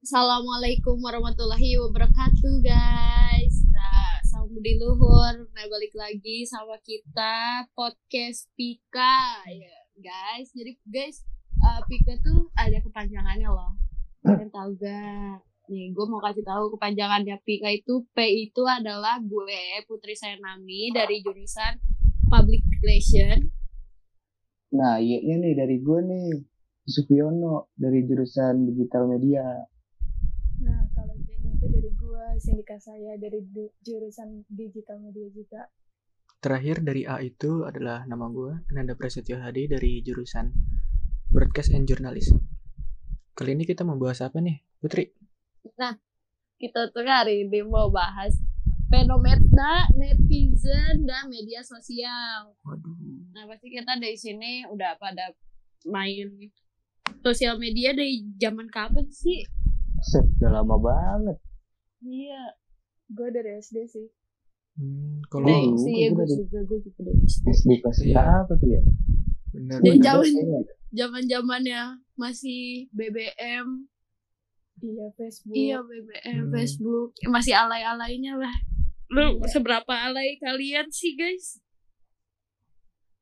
Assalamualaikum warahmatullahi wabarakatuh guys. Nah, Budi Luhur. Nah, balik lagi sama kita Podcast Pika. Ya Guys, jadi guys uh, Pika tuh ada kepanjangannya loh. Kalian tahu gak? Nih, gue mau kasih tahu kepanjangannya Pika itu. P itu adalah gue Putri Sayanami dari jurusan Public Relation Nah, iya nih dari gue nih, Supiono dari jurusan digital media. Nah, kalau Jenny itu dari gua, sindika saya dari du- jurusan digital media juga. Terakhir dari A itu adalah nama gue, Ananda Prasetyo Hadi dari jurusan Broadcast and Journalism. Kali ini kita membahas apa nih, Putri? kita tuh hari ini mau bahas fenomena netizen dan media sosial. Waduh. Nah pasti kita dari sini udah pada main sosial media dari zaman kapan sih? Set, udah lama banget. Iya. Gua dari SD sih. Hmm, Dari kalau Dulu, sih gue gua dari- juga gue juga dari SD. SD kelas Iya. berapa tuh ya? bener Dari juga ingat. Zaman zamannya masih BBM, Iya, Facebook. iya BBM, Hmm. Facebook, masih alay-alaynya lah. Lu Iya. seberapa alay kalian sih guys?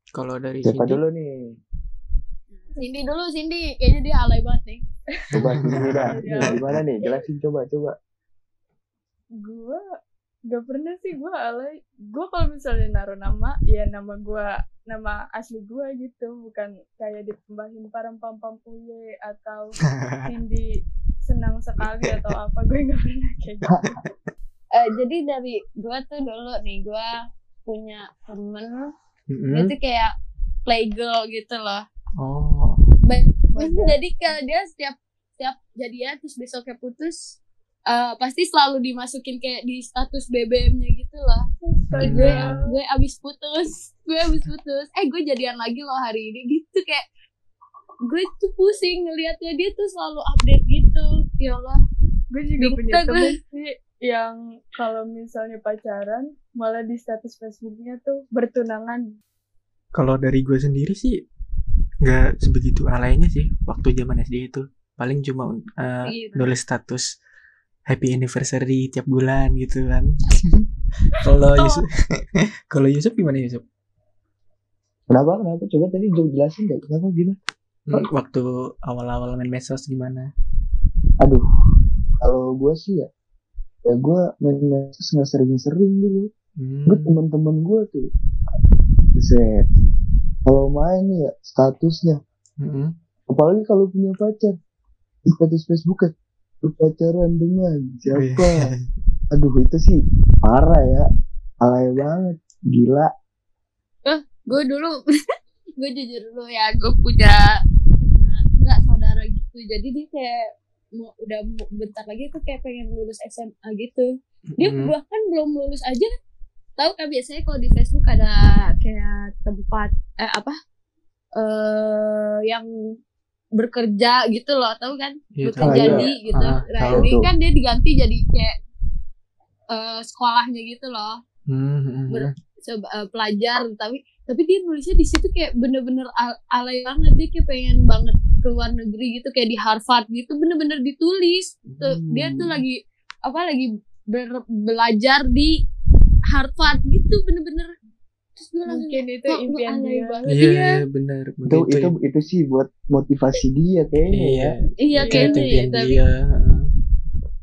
kalau dari Siapa sini, dulu nih? Cindy dulu, Cindy. Kayaknya dia alay banget nih. Coba sini dah. Iya. Gimana nih? Jelasin coba, coba. Gua gak pernah sih gua alay. Gua kalau misalnya naruh nama, ya nama gua nama asli gua gitu, bukan kayak ditambahin parang pam pam uye atau Cindy senang sekali atau apa. Gue gak pernah kayak gitu. Eh, jadi dari gua tuh dulu nih, gua punya temen, Mm-mm. dia tuh kayak playgirl gitu loh. Oh, Ba- jadi kalau dia setiap setiap jadian terus besoknya putus, eh, pasti selalu dimasukin kayak di status BBM-nya gitu loh. Hmm. Gue gue abis putus, gue abis putus. Eh gue jadian lagi loh hari ini gitu kayak gue tuh pusing ngelihatnya dia tuh selalu update gitu. Ya Allah. gue juga punya Bintang, temen sih yang kalau misalnya pacaran malah di status Facebooknya tuh bertunangan kalau dari gue sendiri sih nggak sebegitu alaynya sih waktu zaman SD itu. Paling cuma uh, Gitu. nulis status happy anniversary tiap bulan gitu kan. kalau. Yusuf, kalau Yusuf gimana Yusuf? Kenapa? Kenapa? Coba tadi jauh jelasin deh. Kenapa gimana? Hmm, Waktu awal-awal main medsos gimana? Aduh, kalau gue sih ya, ya gue main medsos nggak sering-sering dulu. Hmm. Gue teman-teman gue tuh, set. Kalau main nih ya statusnya, Mm-mm. apalagi kalau punya pacar, di status Facebook kan, berpacaran dengan siapa? Aduh itu sih parah ya, alay banget, gila. gue dulu gue jujur dulu ya gue punya punya nggak saudara gitu. Jadi dia kayak mau udah mau- bentar lagi tuh kayak pengen lulus SMA gitu. Dia Mm-mm. bahkan belum lulus aja. Tahu kan biasanya kalau di Facebook ada kayak tempat eh apa? Eh yang bekerja gitu loh tahu kan Iya, bekerja. Iya. di gitu Ah, nah ini tuh. kan dia diganti jadi kayak eh, sekolahnya gitu loh Hmm, hmm, hmm. Ber- coba eh, pelajar tapi tapi dia nulisnya di situ kayak bener-bener al- alay banget dia kayak pengen banget ke luar negeri gitu kayak di Harvard gitu bener-bener ditulis tuh dia tuh Hmm. lagi apa lagi ber- belajar di Harvard gitu bener-bener terus gue langsung mungkin itu kok impian dia banget Iya, iya iya, benar. Itu Begitu itu ya. itu sih buat motivasi dia kayaknya Iya, ya. iya Iya, kayaknya ya tapi dia.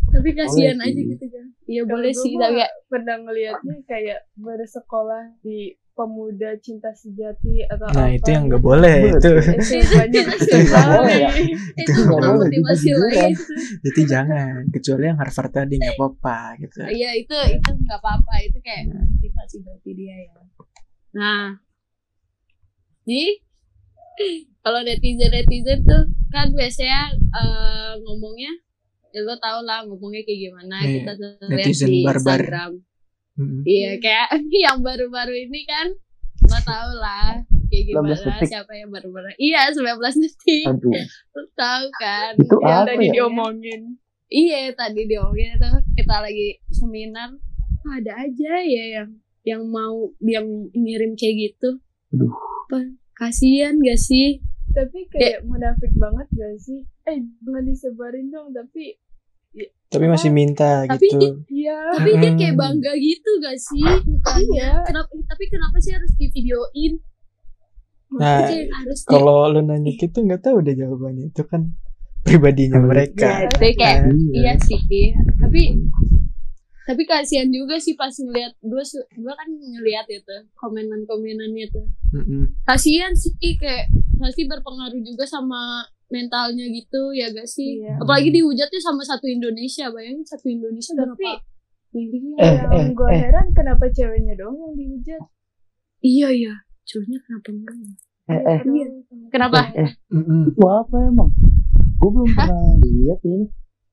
tapi kasihan aja gitu kan iya boleh sih tapi ya pernah ngelihatnya kayak bersekolah di pemuda cinta sejati atau Nah, apa itu yang nggak boleh Betul. itu. itu nggak boleh ya. itu nggak motivasi lain Itu jangan, kecuali yang Harvard tadi nggak apa-apa gitu. Iya itu itu nggak apa-apa itu kayak Nah. motivasi berarti dia ya. Nah, nih. Kalau netizen netizen tuh kan biasanya eh, ngomongnya ya lo tau lah ngomongnya kayak gimana. Iya, kita tuh lihat netizen di barbar. Instagram. Mm-mm. Iya kayak yang baru-baru ini kan lo tau lah kayak 19 gimana siapa yang baru-baru. Iya 19 detik. Aduh, lo tau kan Itu yang apa tadi ya? diomongin. Iya tadi diomongin itu kita lagi seminar. "Kok ada aja ya yang yang mau yang ngirim kayak gitu. Aduh. Apa, kasihan gak sih? tapi kayak munafik banget gak sih eh jangan disebarin dong tapi Tapi masih minta Tapi gitu. Iya. tapi dia kayak bangga gitu gak sih mukanya Iya. kenapa tapi kenapa sih harus di videoin Nah, Kalau lu nanya gitu nggak tahu deh jawabannya. Itu kan pribadinya Kalau- mereka. ya, tapi kayak Iya. iya sih tapi tapi kasihan juga sih pas ngeliat gue gue kan ngeliat itu komenan komenannya tuh Mm-mm. kasihan sih kayak pasti berpengaruh juga sama mentalnya gitu ya gak sih Iya. apalagi dihujatnya sama satu Indonesia bayangin satu Indonesia Tapi- berapa miliar Eh, yang gue eh. heran kenapa ceweknya doang yang dihujat. iya iya cowoknya kenapa enggak ya? Eh, eh. Iya. kenapa Eh, Mm-mm. itu apa emang? Gue belum pernah lihat ini.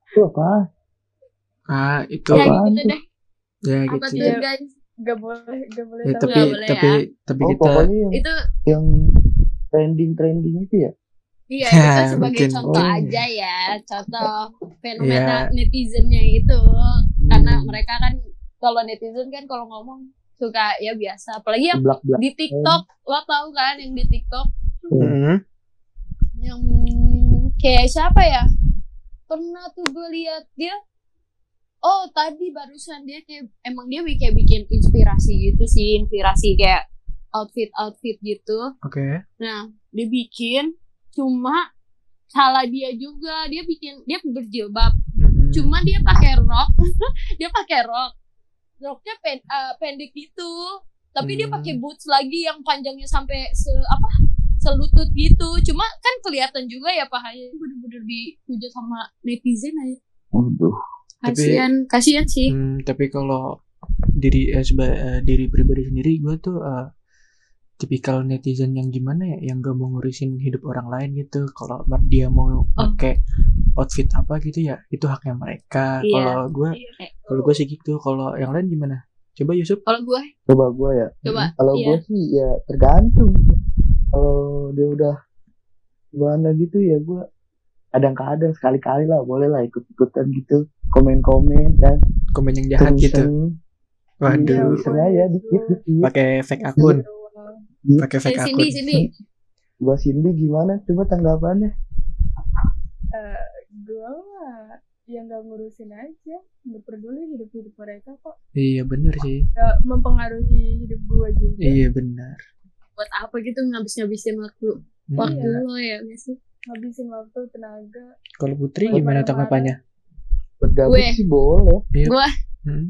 Itu apa? Ah itu ya gitu tuh? deh ya apa gitu. tuh Ya. guys Gak boleh, gak boleh Ya, tapi Nggak boleh tapi ya. tapi Oh, kita pokoknya yang, itu yang trending-trending itu ya? Iya, Ya, itu sebagai mungkin. contoh Oh. aja ya, contoh fenomena Ya. netizennya itu. Karena Hmm. mereka kan kalau netizen kan kalau ngomong suka ya biasa, apalagi yang Belak-belak. di TikTok, lo tau kan yang di TikTok Mm-mm. yang kayak siapa ya? Pernah tuh gue lihat dia Oh tadi barusan dia kayak emang dia kayak bikin inspirasi gitu sih inspirasi kayak outfit outfit gitu Oke. Nah, dia bikin cuma salah dia juga. Dia bikin dia berjilbab. Mm-mm. Cuma dia pakai rok. dia pakai rok. Roknya pen, eh, pendek gitu. Tapi dia Hmm. pakai boots lagi yang panjangnya sampai se apa? selutut gitu. Cuma kan kelihatan juga ya pahanya bener-bener dihujat sama netizen aja. Waduh. Tapi- Kasihan, kasihan sih. Hmm, tapi kalau diri eh, seba- eh, diri pribadi sendiri gue tuh eh, tipikal netizen yang gimana ya yang gak mau ngurusin hidup orang lain gitu kalau mer- dia mau pakai outfit apa gitu ya itu haknya mereka Iya. kalau gue Iya. kalau gue sih gitu kalau yang lain gimana coba Yusuf Kalau gue, Coba gue ya. coba. Kalau Iya. gue sih ya tergantung. Kalau dia udah gimana gitu ya gue kadang-kadang sekali-kali lah boleh lah ikut-ikutan gitu komen-komen kan komen yang jahat gitu waduh Iya, iseng aja dikit-dikit pakai fake akun pakai Eh, fake akun Cindy, Cindy. Gua Cindy gimana coba tanggapannya Eh, gue mah yang gak ngurusin aja. Gak peduli hidup-hidup mereka kok. iya bener sih Gak mempengaruhi hidup gue juga. iya benar Buat apa gitu ngabis-ngabisin waktu Mm-mm. waktu Iya. lo ya nggak sih? Ngabisin waktu, tenaga. kalau Putri gimana tanggapannya buat gabut Gue. sih boleh Iya. Gue hmm?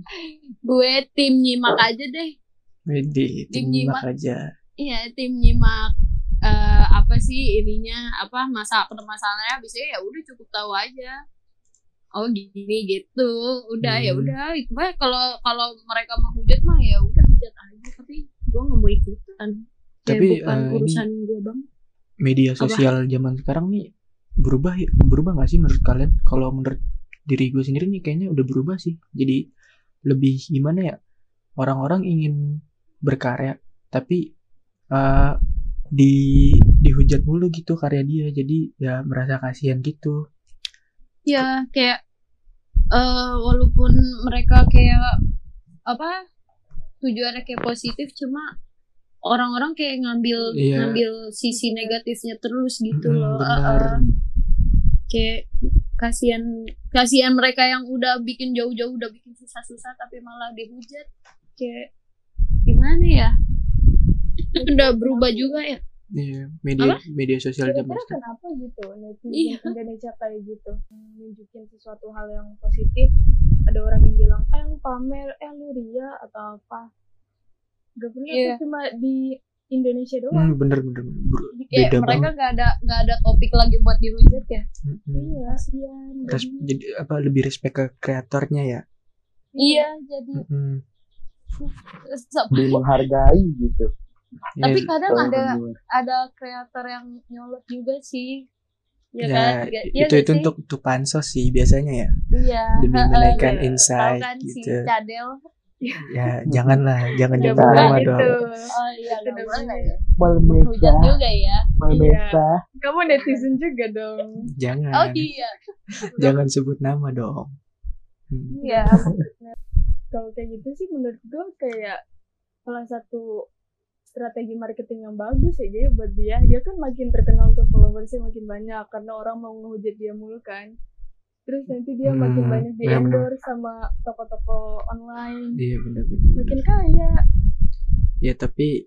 gue tim nyimak aja deh. Widih, tim Tim nyimak nyimak. aja Iya, tim nyimak eh apa sih ininya apa masa masalahnya biasanya ya udah cukup tahu aja. Oh gini gitu, udah ya Hmm. udah. Pokoknya kalau kalau mereka mau hujat mah ya udah hujat aja. Tapi gue nggak mau ikutan. Tapi, bukan eh, ini- urusan gue bang. media sosial zaman sekarang nih berubah ya berubah nggak sih menurut kalian kalau menurut diri gue sendiri nih kayaknya udah berubah sih jadi lebih gimana ya orang-orang ingin berkarya tapi eh, di dihujat mulu gitu karya dia jadi ya merasa kasihan gitu Ya kayak eh walaupun mereka kayak apa tujuannya kayak positif cuma orang-orang kayak ngambil Iya. ngambil sisi negatifnya terus gitu Mm-mm, loh. benar. Uh-uh. Kayak kasihan kasihan mereka yang udah bikin jauh-jauh udah bikin susah-susah tapi malah dihujat. Kayak gimana ya? udah berubah juga ya. Iya, media media sosial zaman sekarang kenapa gitu netizen Iya. Indonesia kayak gitu nunjukin sesuatu hal yang positif ada orang yang bilang eh lu pamer eh lu ria atau apa gak pernah Iya. tuh cuma di Indonesia doang hmm, bener bener ber- Kayak beda mereka banget nggak ada nggak ada topik lagi buat dihujat ya. Mm-mm. iya kasihan Res- jadi jadi apa lebih respect ke kreatornya ya Iya, jadi Mm-mm. lebih menghargai gitu Ya, tapi kadang Kalau ada gue. ada kreator yang nyolot juga sih. Ya, ya, kan? Ya, iya itu nggak itu sih? untuk untuk pansos sih biasanya ya iya. demi menaikkan iya. insight kan si gitu Cadel. Ya janganlah jangan boleh nama itu. dong Oh iya, nggak namanya. boleh ya. Juga ya. Malmesa kamu netizen juga dong jangan Oh iya. jangan sebut nama dong Hmm. Iya. kalau kayak gitu sih menurut gue kayak salah satu strategi marketing yang bagus ya dia buat dia dia kan makin terkenal tuh followersnya makin banyak karena orang mau ngehujat dia mulu kan terus nanti dia makin Hmm, banyak di endorse sama toko-toko online. Iya benar-benar. Makin kaya. Ya tapi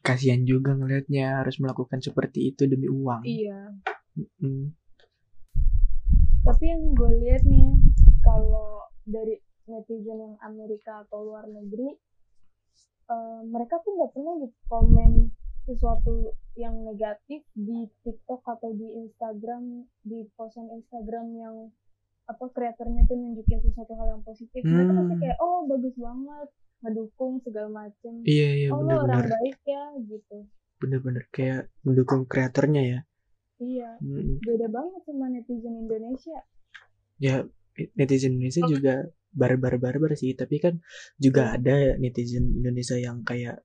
kasihan juga ngelihatnya harus melakukan seperti itu demi uang. Iya. Mm. tapi yang gue lihat nih kalau dari netizen yang Amerika atau luar negeri eh, mereka tuh nggak pernah gitu komen sesuatu yang negatif di TikTok atau di Instagram di postan Instagram yang apa kreatornya tuh nunjukin sesuatu hal yang positif mereka pasti Hmm. kayak oh bagus banget ngedukung segala macem. Iya iya oh lo orang baik ya gitu. Benar-benar kayak mendukung kreatornya ya. Iya. Mm. beda banget sama netizen Indonesia. Ya netizen Indonesia juga barbar-barbar sih tapi kan juga ada netizen Indonesia yang kayak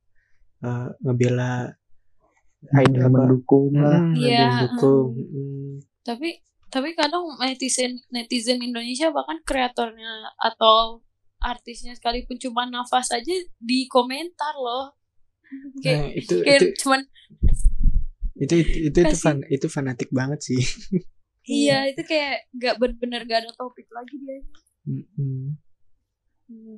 eh, ngebela idol yang apa mendukung lah Mm, ada Iya, yang dukung Mm. tapi tapi kadang netizen netizen Indonesia bahkan kreatornya atau artisnya sekalipun cuma nafas aja di komentar loh Nah, kayak itu kayak itu cuman itu itu itu, itu, Kasih- fan, itu fanatik banget sih. Iya itu kayak gak bener-bener gak ada topik lagi dia. Mm-mm.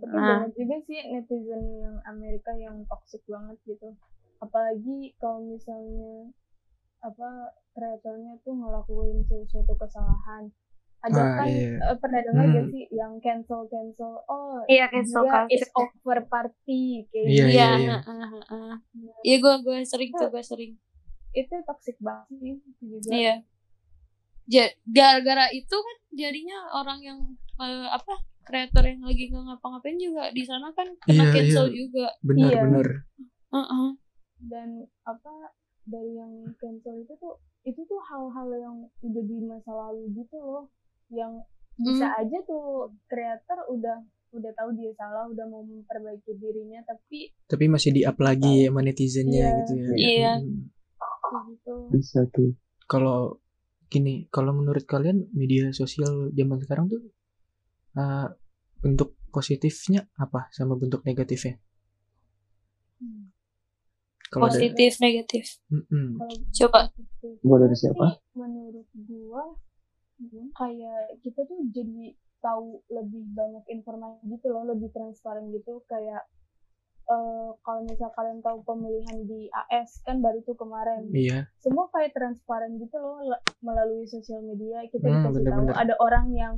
tapi Nah. banyak juga sih netizen yang Amerika yang toxic banget gitu. Apalagi kalau misalnya apa kreatornya tuh ngelakuin sesuatu kesalahan ada Ah, kan iya. eh, pernah dengar Hmm. gak sih yang cancel cancel oh iya dia is over party kayak Iya, gitu. iya iya. heeh, heeh. iya gue gue sering tuh gue sering itu toxic banget sih juga iya Ja- gara-gara itu kan jadinya orang yang eh, apa kreator yang lagi nggak ngapa-ngapain juga di sana kan kena Iya, cancel iya. juga benar Iya. benar Heeh. dan apa dari yang cancel itu tuh itu tuh hal-hal yang udah di masa lalu gitu loh yang bisa Hmm. aja tuh kreator udah udah tahu dia salah udah mau memperbaiki dirinya tapi tapi masih di up lagi sama netizennya Iya. gitu ya Iya. Mm. kayak gitu bisa tuh kalau gini kalau menurut kalian media sosial zaman sekarang tuh uh, bentuk positifnya apa sama bentuk negatifnya kalau dari positif negatif Mm-mm. kalau Coba. Gua dari siapa? menurut gua kayak kita tuh jadi tahu lebih banyak informasi gitu loh lebih transparan gitu kayak eh, kalau misal kalian tahu pemilihan di AS kan baru tuh kemarin iya semua kayak transparan gitu loh melalui sosial media kita Hmm, dikasih tahu ada orang yang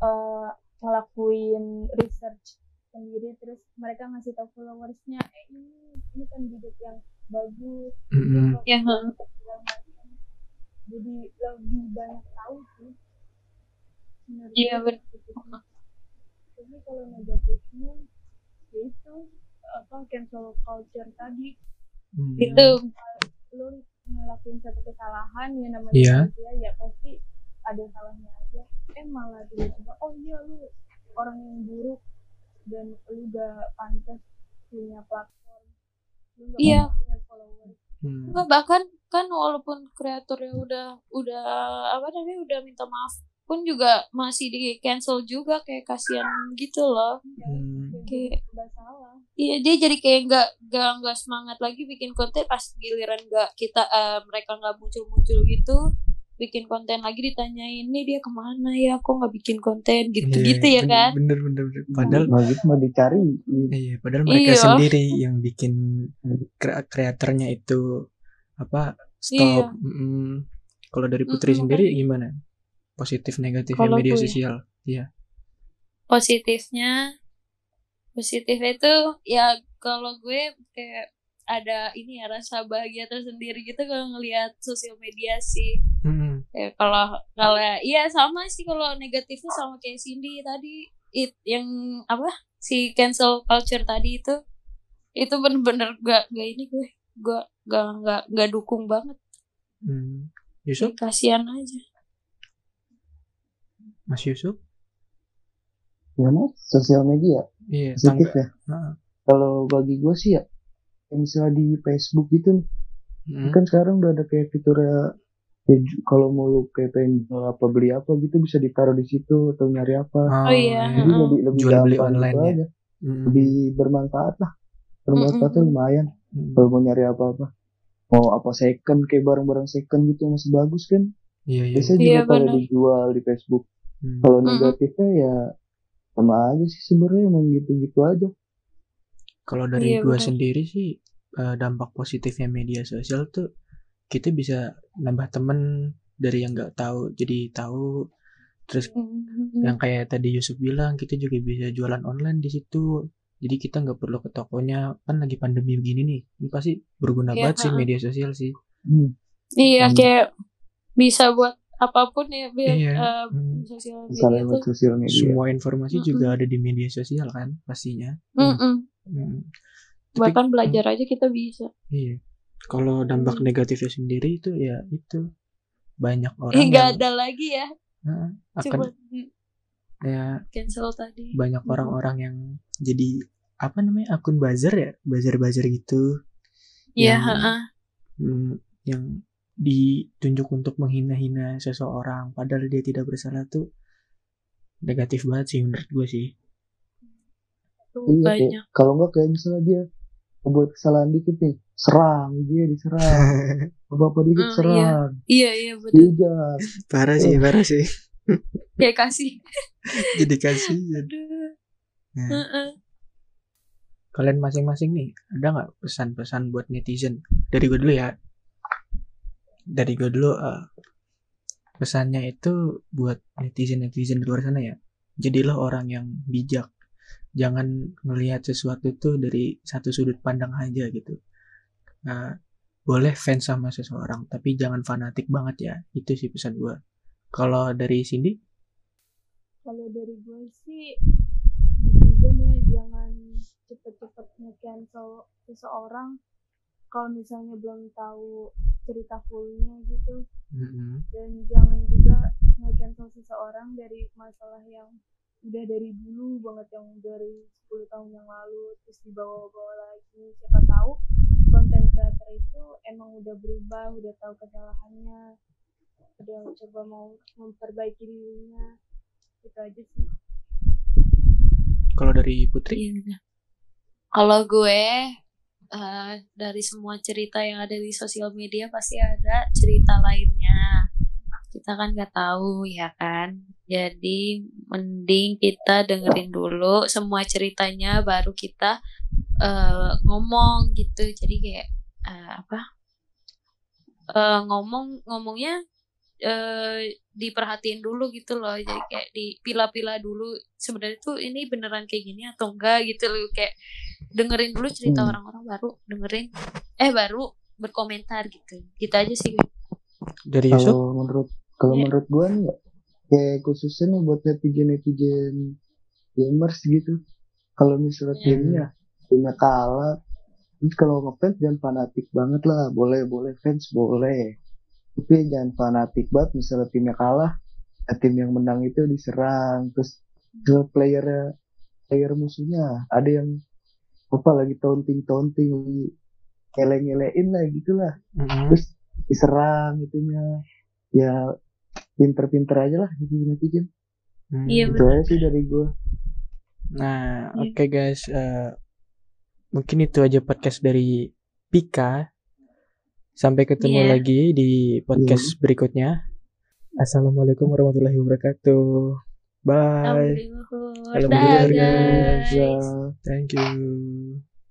eh, ngelakuin research sendiri terus mereka ngasih tahu followersnya eh ini ini kandidat yang bagus Mm-mm. ya macam. jadi lebih banyak tahu sih Menurut Iya, bener. gitu. tapi kalau negatifnya ya itu apa cancel culture tadi Mm. itu lu ngelakuin satu kesalahan ya namanya Iya. manusia ya pasti ada salahnya aja eh malah tiba-tiba oh iya lu orang yang buruk dan lu gak pantas punya platform lu gak Iya. punya followers Hmm. Enggak, bahkan kan walaupun kreatornya udah udah apa namanya udah minta maaf pun juga masih di cancel juga kayak kasihan gitu loh Hmm. kayak salah iya dia jadi kayak nggak nggak nggak semangat lagi bikin konten pas giliran nggak kita eh, mereka nggak muncul muncul gitu bikin konten lagi ditanyain nih dia ke mana ya? Kok nggak bikin konten? Gitu gitu Iya, ya kan? bener bener bener. Padahal mau gitu mau dicari iya padahal mereka Iya. sendiri yang bikin kre- kreatornya itu apa Iya. stop Mm-mm. kalau dari Putri Mm-mm, sendiri makanya. gimana? Positif negatif Kalau media gue- sosial? Positifnya positif itu ya kalau gue kayak ada ini ya rasa bahagia tersendiri gitu kalau ngelihat sosial media sih. Mm-mm. ya kalau kalau iya sama sih kalau negatifnya sama kayak Cindy tadi. It yang apa si cancel culture tadi itu itu bener-bener gak gak ini gue gue gak gak gak dukung banget. Hmm. Yusuf? Kasihan aja. Mas Yusuf? Gimana sosial media. Iya positif tangga ya. Heeh. kalau bagi gue sih ya kayak misalnya di Facebook gitu nih, Mm. kan sekarang udah ada kayak fiturnya ya, ju- kalau mau lu kayak pengen jual apa beli apa gitu bisa ditaruh di situ atau nyari apa Oh, iya. jadi Heeh. lebih lebih Jual beli gampang online gitu ya. aja Mm. lebih bermanfaat lah bermanfaatnya Mm-mm. lumayan Mm. kalau mau nyari apa-apa mau apa second kayak barang-barang second gitu masih bagus kan iya iya biasanya Iya, juga pada benar. dijual di Facebook Hmm. kalau Mm-mm. negatifnya ya sama aja sih sebenarnya emang gitu-gitu aja Kalau dari Iya, gua benar. sendiri sih eh, dampak positifnya media sosial tuh kita bisa nambah temen dari yang nggak tahu jadi tahu terus Hmm. yang kayak tadi Yusuf bilang kita juga bisa jualan online di situ jadi kita nggak perlu ke tokonya kan lagi pandemi begini nih ini pasti berguna Iya, banget sih ha-ha. media sosial sih Hmm. Iya Hmm. kayak bisa buat apa pun ya biar Iya. eh, Hmm. sosial media sosial media semua informasi juga Mm-mm. ada di media sosial kan pastinya Mm-mm. Hmm. Tapi- Bahkan belajar aja kita bisa. Iya. Kalau dampak Hmm. negatifnya sendiri itu ya itu banyak orang Ih, nggak yang ada lagi ya. Heeh, akan Cuma ya cancel tadi. banyak Hmm. orang-orang yang jadi apa namanya akun buzzer ya buzzer-buzzer gitu Iya, yang- heeh. hmm, yang ditunjuk untuk menghina-hina seseorang padahal dia tidak bersalah tuh negatif banget sih menurut gue sih iya kayak banyak. kalau nggak kayak misalnya dia buat kesalahan dikit nih serang dia diserang apa apa dikit Hmm, iya. serang Iya, iya betul. dihujat parah sih parah sih Kayak kasih. jadi kasihan Aduh. nah, Heeh. kalian masing-masing nih ada nggak pesan-pesan buat netizen dari gue dulu ya dari gue dulu eh, pesannya itu buat netizen netizen di luar sana ya jadilah orang yang bijak jangan ngelihat sesuatu tuh dari satu sudut pandang aja gitu. Nah, boleh fans sama seseorang tapi jangan fanatik banget ya. Itu sih pesan gue kalau dari Cindy? Kalau dari gue sih netizen ya jangan cepet-cepet nge-cancel seseorang kalau misalnya belum tahu cerita fullnya gitu. Mm-mm. dan jangan juga nge-cancel seseorang dari masalah yang udah dari dulu banget yang dari 10 tahun yang lalu terus dibawa-bawa lagi siapa tahu konten creator itu emang udah berubah udah tahu kesalahannya udah coba mau memperbaiki dirinya itu aja sih kalau dari Putri Iya, benar. Kalau gue eh, dari semua cerita yang ada di sosial media pasti ada cerita lainnya. Kita kan nggak tahu ya kan. Jadi mending kita dengerin dulu semua ceritanya baru kita eh, ngomong gitu. Jadi kayak eh, apa? Eh, ngomong ngomongnya eh, diperhatiin dulu gitu loh. Jadi kayak dipilah-pilah dulu sebenarnya tuh ini beneran kayak gini atau enggak gitu loh kayak dengerin dulu cerita Hmm. orang-orang baru dengerin eh baru berkomentar gitu gitu aja sih gue. dari Yusuf kalau menurut kalau Iya. menurut gua nih ya, kayak khususnya nih buat netizen netizen gamers gitu. Kalau misalnya Iya. timnya timnya kalah. Terus kalau ngefans jangan fanatik banget lah. Boleh boleh. Fans boleh. Tapi jangan fanatik banget. Misalnya timnya kalah eh, tim yang menang itu diserang. Terus ke player player musuhnya. Ada yang apa lagi taunting taunting lagi ngele-ngelein lah gitulah. Mm-mm. terus diserang itunya. Ya pinter-pinter aja lah netizen netizen Hmm. Iya, itu aja sih dari gue Nah, Iya. oke guys, eh, mungkin itu aja podcast dari Pika. Sampai ketemu Iya. lagi di podcast berikutnya. Assalamualaikum warahmatullahi wabarakatuh. Bye. Alhamdulillah. Guys. Thank you.